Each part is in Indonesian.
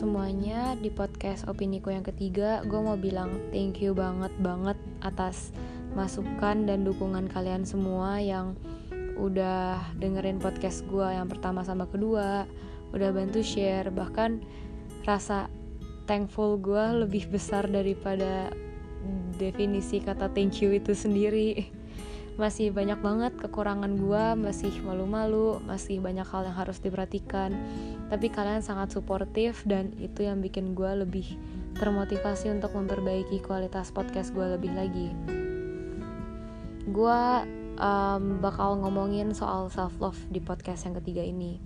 semuanya, di podcast opiniku yang ketiga, gue mau bilang thank you banget banget atas masukan dan dukungan kalian semua yang udah dengerin podcast gue yang pertama sama kedua, udah bantu share, bahkan rasa thankful gue lebih besar daripada definisi kata thank you itu sendiri masih banyak banget kekurangan gue masih malu-malu masih banyak hal yang harus diperhatikan. Tapi kalian sangat suportif dan itu yang bikin gue lebih termotivasi untuk memperbaiki kualitas podcast gue lebih lagi. Gue um, bakal ngomongin soal self love di podcast yang ketiga ini.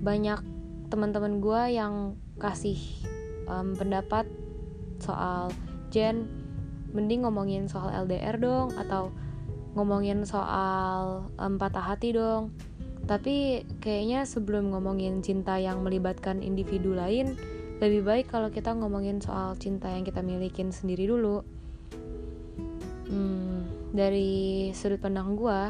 Banyak teman-teman gue yang kasih um, pendapat soal Jen mending ngomongin soal LDR dong atau ngomongin soal um, patah hati dong. Tapi kayaknya sebelum ngomongin cinta yang melibatkan individu lain lebih baik kalau kita ngomongin soal cinta yang kita milikin sendiri dulu. Hmm, dari sudut pandang gue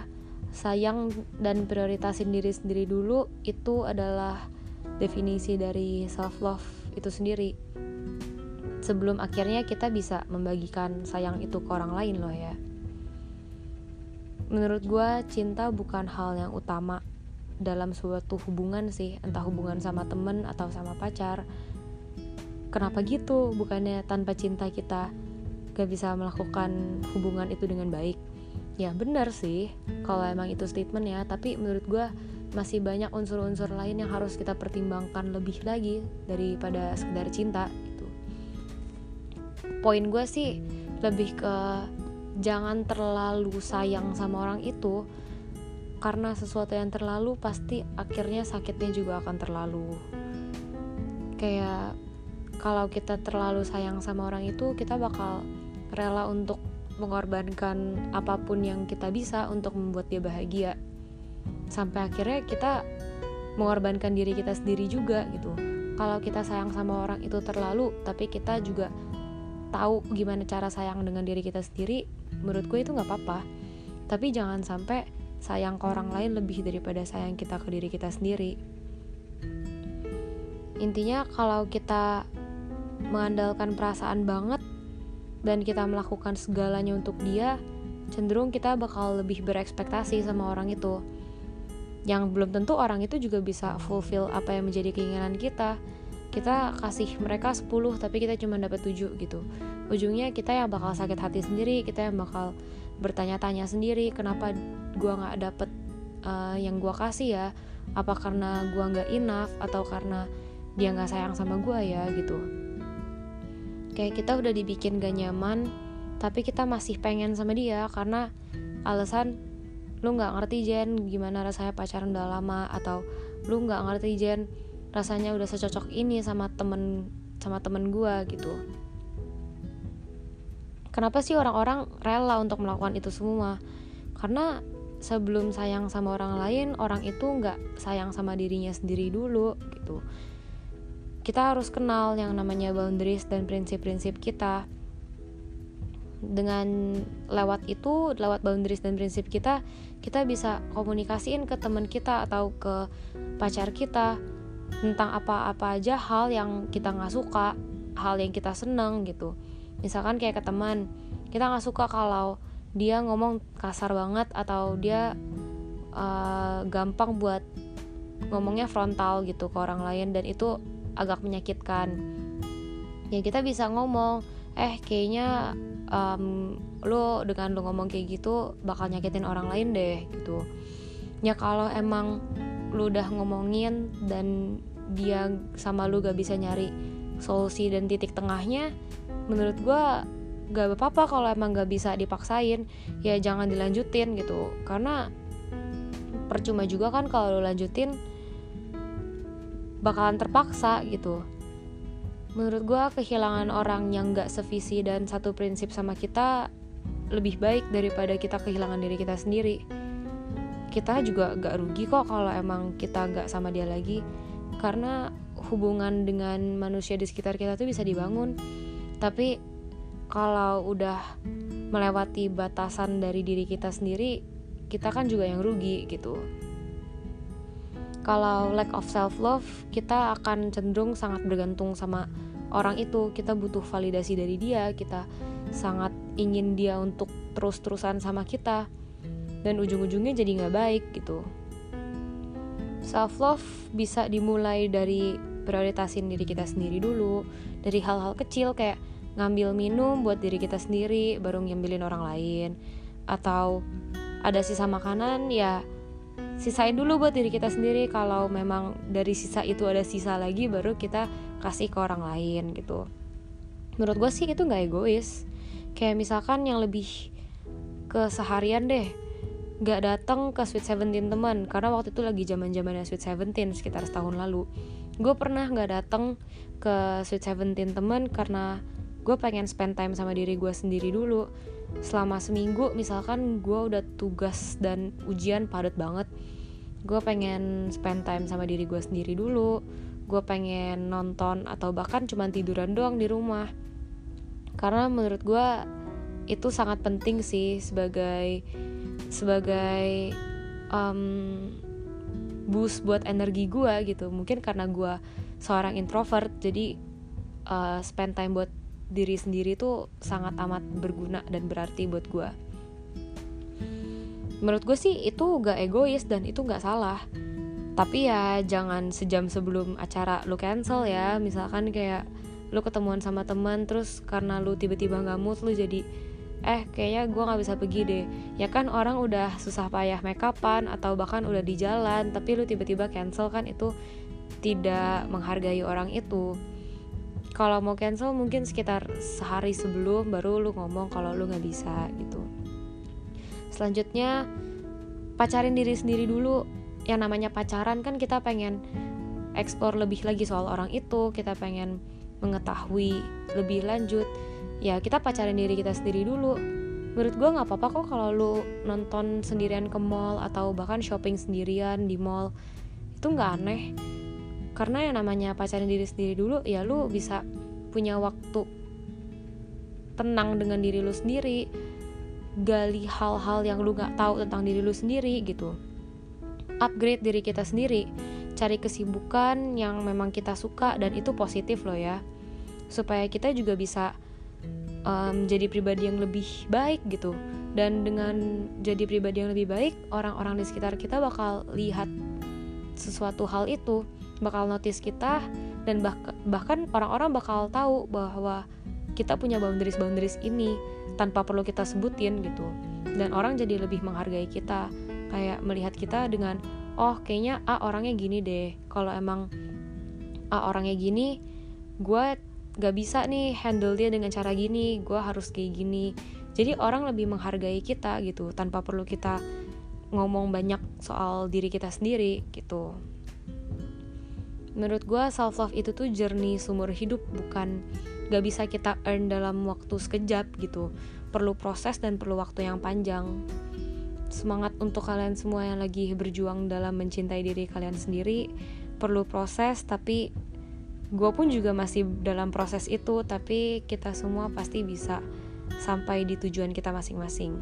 sayang dan prioritasin diri sendiri dulu itu adalah definisi dari self love itu sendiri. Sebelum akhirnya kita bisa membagikan sayang itu ke orang lain loh ya menurut gue cinta bukan hal yang utama dalam suatu hubungan sih entah hubungan sama temen atau sama pacar. Kenapa gitu? Bukannya tanpa cinta kita gak bisa melakukan hubungan itu dengan baik? Ya benar sih kalau emang itu statement ya tapi menurut gue masih banyak unsur-unsur lain yang harus kita pertimbangkan lebih lagi daripada sekedar cinta gitu. Poin gue sih lebih ke jangan terlalu sayang sama orang itu karena sesuatu yang terlalu pasti akhirnya sakitnya juga akan terlalu. Kayak kalau kita terlalu sayang sama orang itu kita bakal rela untuk mengorbankan apa pun yang kita bisa untuk membuat dia bahagia. Sampai akhirnya kita mengorbankan diri kita sendiri juga gitu. Kalau kita sayang sama orang itu terlalu tapi kita juga tahu gimana cara sayang dengan diri kita sendiri menurut gue itu nggak apa-apa. Tapi jangan sampai sayang ke orang lain lebih daripada sayang kita ke diri kita sendiri. Intinya kalau kita mengandalkan perasaan banget dan kita melakukan segalanya untuk dia cenderung kita bakal lebih berekspektasi sama orang itu. Yang belum tentu orang itu juga bisa fulfill apa yang menjadi keinginan kita kita kasih mereka 10 tapi kita cuma dapat 7 gitu. Ujungnya kita yang bakal sakit hati sendiri kita yang bakal bertanya-tanya sendiri kenapa gua nggak dapet uh, yang gua kasih ya? Apa karena gua nggak enough atau karena dia nggak sayang sama gua ya gitu. Kayak kita udah dibikin gak nyaman tapi kita masih pengen sama dia karena alasan lu nggak ngerti Jen gimana rasanya pacaran udah lama atau lu nggak ngerti Jen rasanya udah secocok ini sama temen sama temen gue gitu. Kenapa sih orang-orang rela untuk melakukan itu semua? Karena sebelum sayang sama orang lain orang itu nggak sayang sama dirinya sendiri dulu gitu. Kita harus kenal yang namanya boundaries dan prinsip-prinsip kita. Dengan lewat itu lewat boundaries dan prinsip kita kita bisa komunikasiin ke teman kita atau ke pacar kita tentang apa-apa aja hal yang kita nggak suka hal yang kita seneng gitu. Misalkan kayak ke teman kita nggak suka kalau dia ngomong kasar banget atau dia uh, gampang buat ngomongnya frontal gitu ke orang lain dan itu agak menyakitkan. Ya kita bisa ngomong eh kayaknya um, lo dengan lo ngomong kayak gitu bakal nyakitin orang lain deh gitu. Ya kalau emang lu udah ngomongin dan dia sama lu gak bisa nyari solusi dan titik tengahnya menurut gue gak apa-apa kalau emang gak bisa dipaksain. Ya jangan dilanjutin gitu. Karena percuma juga kan kalau lu lanjutin bakalan terpaksa gitu. Menurut gue kehilangan orang yang gak sevisi dan satu prinsip sama kita lebih baik daripada kita kehilangan diri kita sendiri kita juga gak rugi kok kalau emang kita gak sama dia lagi. Karena hubungan dengan manusia di sekitar kita tuh bisa dibangun. Tapi kalau udah melewati batasan dari diri kita sendiri kita kan juga yang rugi gitu. Kalau lack of self love kita akan cenderung sangat bergantung sama orang itu. Kita butuh validasi dari dia kita sangat ingin dia untuk terus-terusan sama kita dan ujung-ujungnya jadi nggak baik gitu. Self love bisa dimulai dari prioritasin diri kita sendiri dulu. Dari hal-hal kecil kayak ngambil minum buat diri kita sendiri baru ngambilin orang lain. Atau ada sisa makanan ya sisain dulu buat diri kita sendiri. Kalau memang dari sisa itu ada sisa lagi baru kita kasih ke orang lain gitu. Menurut gue sih itu nggak egois. Kayak misalkan yang lebih ke seharian deh gak datang ke Sweet Seventeen teman karena waktu itu lagi zaman zamannya Sweet Seventeen sekitar setahun lalu. Gue pernah gak datang ke Sweet Seventeen teman karena gue pengen spend time sama diri gue sendiri dulu. Selama seminggu misalkan gue udah tugas dan ujian padat banget gue pengen spend time sama diri gue sendiri dulu. Gue pengen nonton atau bahkan cuma tiduran doang di rumah. Karena menurut gue itu sangat penting sih sebagai sebagai um, boost buat energi gue gitu. Mungkin karena gue seorang introvert jadi uh, spend time buat diri sendiri tuh sangat amat berguna dan berarti buat gue menurut gue sih itu gak egois dan itu gak salah. Tapi ya jangan sejam sebelum acara lu cancel ya. Misalkan kayak lu ketemuan sama teman terus karena lu tiba-tiba nggak mood lu jadi eh kayaknya gue nggak bisa pergi deh. Ya kan orang udah susah payah make upan atau bahkan udah di jalan tapi lu tiba-tiba cancel kan itu tidak menghargai orang itu. Kalau mau cancel mungkin sekitar sehari sebelum baru lu ngomong kalau lu nggak bisa gitu. Selanjutnya pacarin diri sendiri dulu. Yang namanya pacaran kan kita pengen eksplor lebih lagi soal orang itu kita pengen mengetahui lebih lanjut ya kita pacarin diri kita sendiri dulu. Menurut gue nggak apa-apa kok kalau lu nonton sendirian ke mall atau bahkan shopping sendirian di mall. Itu nggak aneh. Karena yang namanya pacarin diri sendiri dulu ya lu bisa punya waktu tenang dengan diri lu sendiri. Gali hal-hal yang lu nggak tahu tentang diri lu sendiri gitu. Upgrade diri kita sendiri. Cari kesibukan yang memang kita suka dan itu positif loh ya. Supaya kita juga bisa um, pribadi yang lebih baik gitu. Dan dengan jadi pribadi yang lebih baik orang-orang di sekitar kita bakal lihat sesuatu hal itu bakal notice kita dan bah bahkan orang-orang bakal tahu bahwa kita punya boundaries boundaries ini tanpa perlu kita sebutin gitu. Dan orang jadi lebih menghargai kita kayak melihat kita dengan oh kayaknya A orangnya gini deh. Kalau emang A orangnya gini gue gak bisa nih handle dia dengan cara gini gue harus kayak gini. Jadi orang lebih menghargai kita gitu tanpa perlu kita ngomong banyak soal diri kita sendiri gitu. Menurut gue self love itu tuh jernih sumur hidup bukan gak bisa kita earn dalam waktu sekejap gitu. Perlu proses dan perlu waktu yang panjang. Semangat untuk kalian semua yang lagi berjuang dalam mencintai diri kalian sendiri. Perlu proses tapi gue pun juga masih dalam proses itu tapi kita semua pasti bisa sampai di tujuan kita masing-masing